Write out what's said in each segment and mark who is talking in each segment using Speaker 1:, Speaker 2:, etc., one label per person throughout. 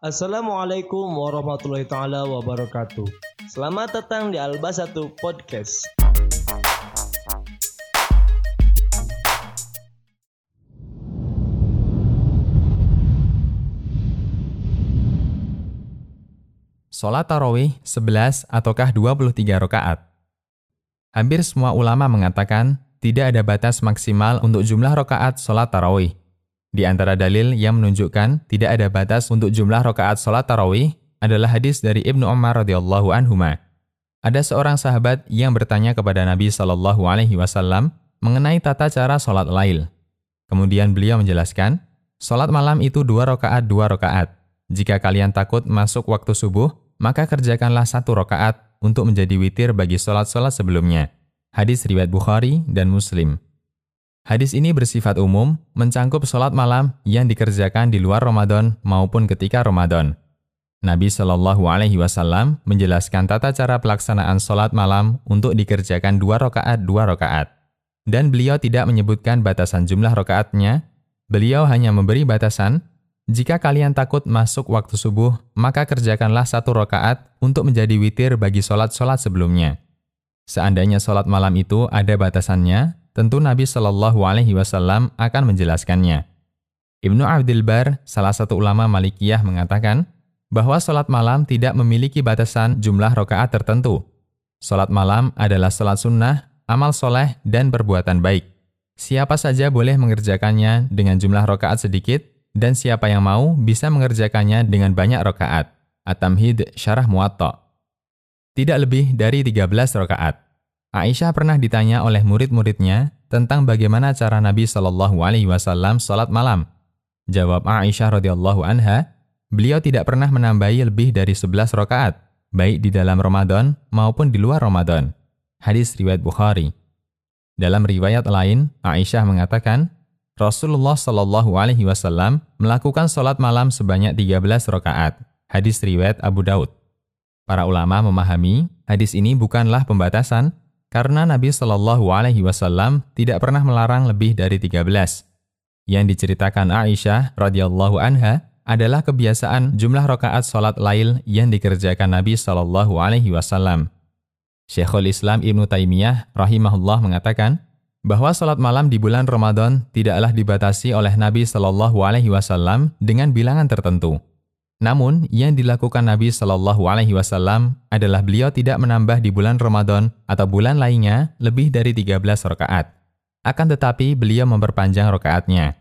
Speaker 1: Assalamualaikum warahmatullahi taala wabarakatuh. Selamat datang di Albasatu Podcast.
Speaker 2: Sholat tarawih 11 ataukah 23 rakaat? Hampir semua ulama mengatakan tidak ada batas maksimal untuk jumlah rakaat sholat tarawih. Di antara dalil yang menunjukkan tidak ada batas untuk jumlah rakaat sholat tarawih adalah hadis dari Ibnu Umar radhiyallahu anhuma. Ada seorang sahabat yang bertanya kepada Nabi Shallallahu alaihi wasallam mengenai tata cara sholat lail. Kemudian beliau menjelaskan, sholat malam itu dua rakaat dua rakaat. Jika kalian takut masuk waktu subuh, maka kerjakanlah satu rakaat untuk menjadi witir bagi sholat-sholat sebelumnya. Hadis riwayat Bukhari dan Muslim. Hadis ini bersifat umum, mencangkup sholat malam yang dikerjakan di luar Ramadan maupun ketika Ramadan. Nabi Shallallahu Alaihi Wasallam menjelaskan tata cara pelaksanaan sholat malam untuk dikerjakan dua rakaat dua rakaat, dan beliau tidak menyebutkan batasan jumlah rakaatnya. Beliau hanya memberi batasan jika kalian takut masuk waktu subuh, maka kerjakanlah satu rakaat untuk menjadi witir bagi sholat-sholat sebelumnya. Seandainya sholat malam itu ada batasannya, tentu Nabi Shallallahu Alaihi Wasallam akan menjelaskannya. Ibnu Abdul Bar, salah satu ulama Malikiyah mengatakan bahwa sholat malam tidak memiliki batasan jumlah rakaat tertentu. Sholat malam adalah sholat sunnah, amal soleh, dan perbuatan baik. Siapa saja boleh mengerjakannya dengan jumlah rakaat sedikit dan siapa yang mau bisa mengerjakannya dengan banyak rakaat. At-Tamhid Syarah Muwatta. Tidak lebih dari 13 rakaat. Aisyah pernah ditanya oleh murid-muridnya tentang bagaimana cara Nabi Shallallahu alaihi wasallam salat malam. Jawab Aisyah radhiyallahu anha, beliau tidak pernah menambahi lebih dari 11 rakaat, baik di dalam Ramadan maupun di luar Ramadan. Hadis riwayat Bukhari. Dalam riwayat lain, Aisyah mengatakan, Rasulullah Shallallahu Alaihi Wasallam melakukan sholat malam sebanyak 13 rakaat. Hadis riwayat Abu Daud. Para ulama memahami hadis ini bukanlah pembatasan karena Nabi Shallallahu Alaihi Wasallam tidak pernah melarang lebih dari 13. Yang diceritakan Aisyah radhiyallahu anha adalah kebiasaan jumlah rakaat sholat lail yang dikerjakan Nabi Shallallahu Alaihi Wasallam. Syekhul Islam Ibnu Taimiyah rahimahullah mengatakan, bahwa salat malam di bulan Ramadan tidaklah dibatasi oleh Nabi Shallallahu Alaihi Wasallam dengan bilangan tertentu. Namun, yang dilakukan Nabi Shallallahu Alaihi Wasallam adalah beliau tidak menambah di bulan Ramadan atau bulan lainnya lebih dari 13 rakaat. Akan tetapi, beliau memperpanjang rakaatnya.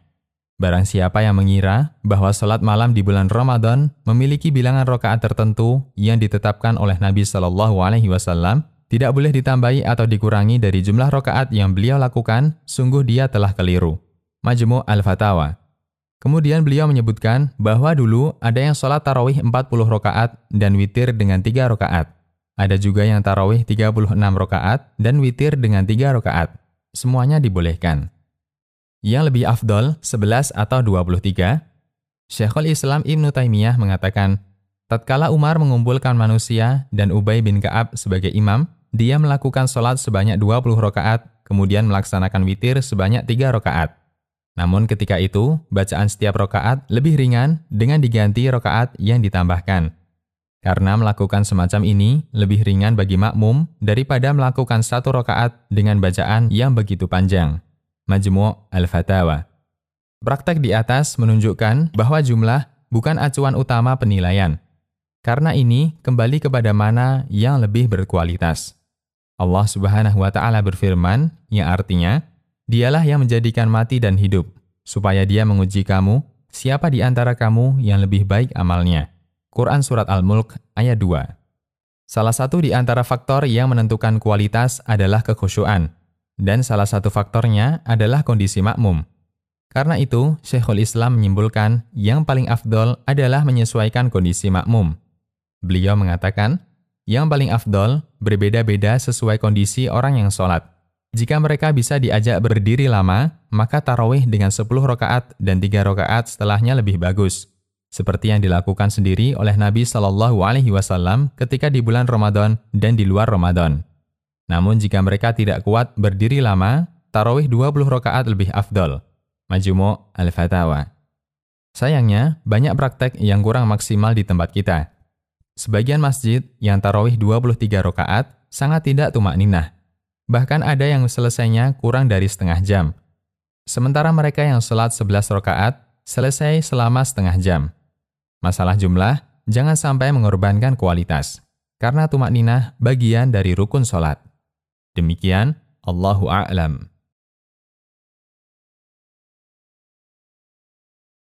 Speaker 2: Barang siapa yang mengira bahwa salat malam di bulan Ramadan memiliki bilangan rakaat tertentu yang ditetapkan oleh Nabi Shallallahu Alaihi Wasallam, tidak boleh ditambahi atau dikurangi dari jumlah rokaat yang beliau lakukan, sungguh dia telah keliru. Majmu' Al-Fatawa Kemudian beliau menyebutkan bahwa dulu ada yang sholat tarawih 40 rokaat dan witir dengan 3 rokaat. Ada juga yang tarawih 36 rokaat dan witir dengan 3 rokaat. Semuanya dibolehkan. Yang lebih afdol, 11 atau 23, Syekhul Islam Ibn Taimiyah mengatakan, tatkala Umar mengumpulkan manusia dan Ubay bin Ka'ab sebagai imam, dia melakukan sholat sebanyak 20 rakaat, kemudian melaksanakan witir sebanyak 3 rakaat. Namun ketika itu, bacaan setiap rakaat lebih ringan dengan diganti rakaat yang ditambahkan. Karena melakukan semacam ini lebih ringan bagi makmum daripada melakukan satu rakaat dengan bacaan yang begitu panjang. Majmu' Al-Fatawa Praktek di atas menunjukkan bahwa jumlah bukan acuan utama penilaian. Karena ini kembali kepada mana yang lebih berkualitas. Allah Subhanahu wa taala berfirman yang artinya, Dialah yang menjadikan mati dan hidup, supaya Dia menguji kamu, siapa di antara kamu yang lebih baik amalnya. Quran surat Al-Mulk ayat 2. Salah satu di antara faktor yang menentukan kualitas adalah kekhusyuan, dan salah satu faktornya adalah kondisi makmum. Karena itu, Syekhul Islam menyimpulkan yang paling afdol adalah menyesuaikan kondisi makmum. Beliau mengatakan, yang paling afdol berbeda-beda sesuai kondisi orang yang sholat. Jika mereka bisa diajak berdiri lama, maka tarawih dengan 10 rakaat dan 3 rakaat setelahnya lebih bagus. Seperti yang dilakukan sendiri oleh Nabi Shallallahu Alaihi Wasallam ketika di bulan Ramadan dan di luar Ramadan. Namun jika mereka tidak kuat berdiri lama, tarawih 20 rakaat lebih afdol. Majmu' Al-Fatawa Sayangnya, banyak praktek yang kurang maksimal di tempat kita. Sebagian masjid yang tarawih 23 rakaat sangat tidak tumak ninah. Bahkan ada yang selesainya kurang dari setengah jam. Sementara mereka yang sholat 11 rakaat selesai selama setengah jam. Masalah jumlah, jangan sampai mengorbankan kualitas. Karena tumak ninah bagian dari rukun sholat. Demikian, Allahu a'lam.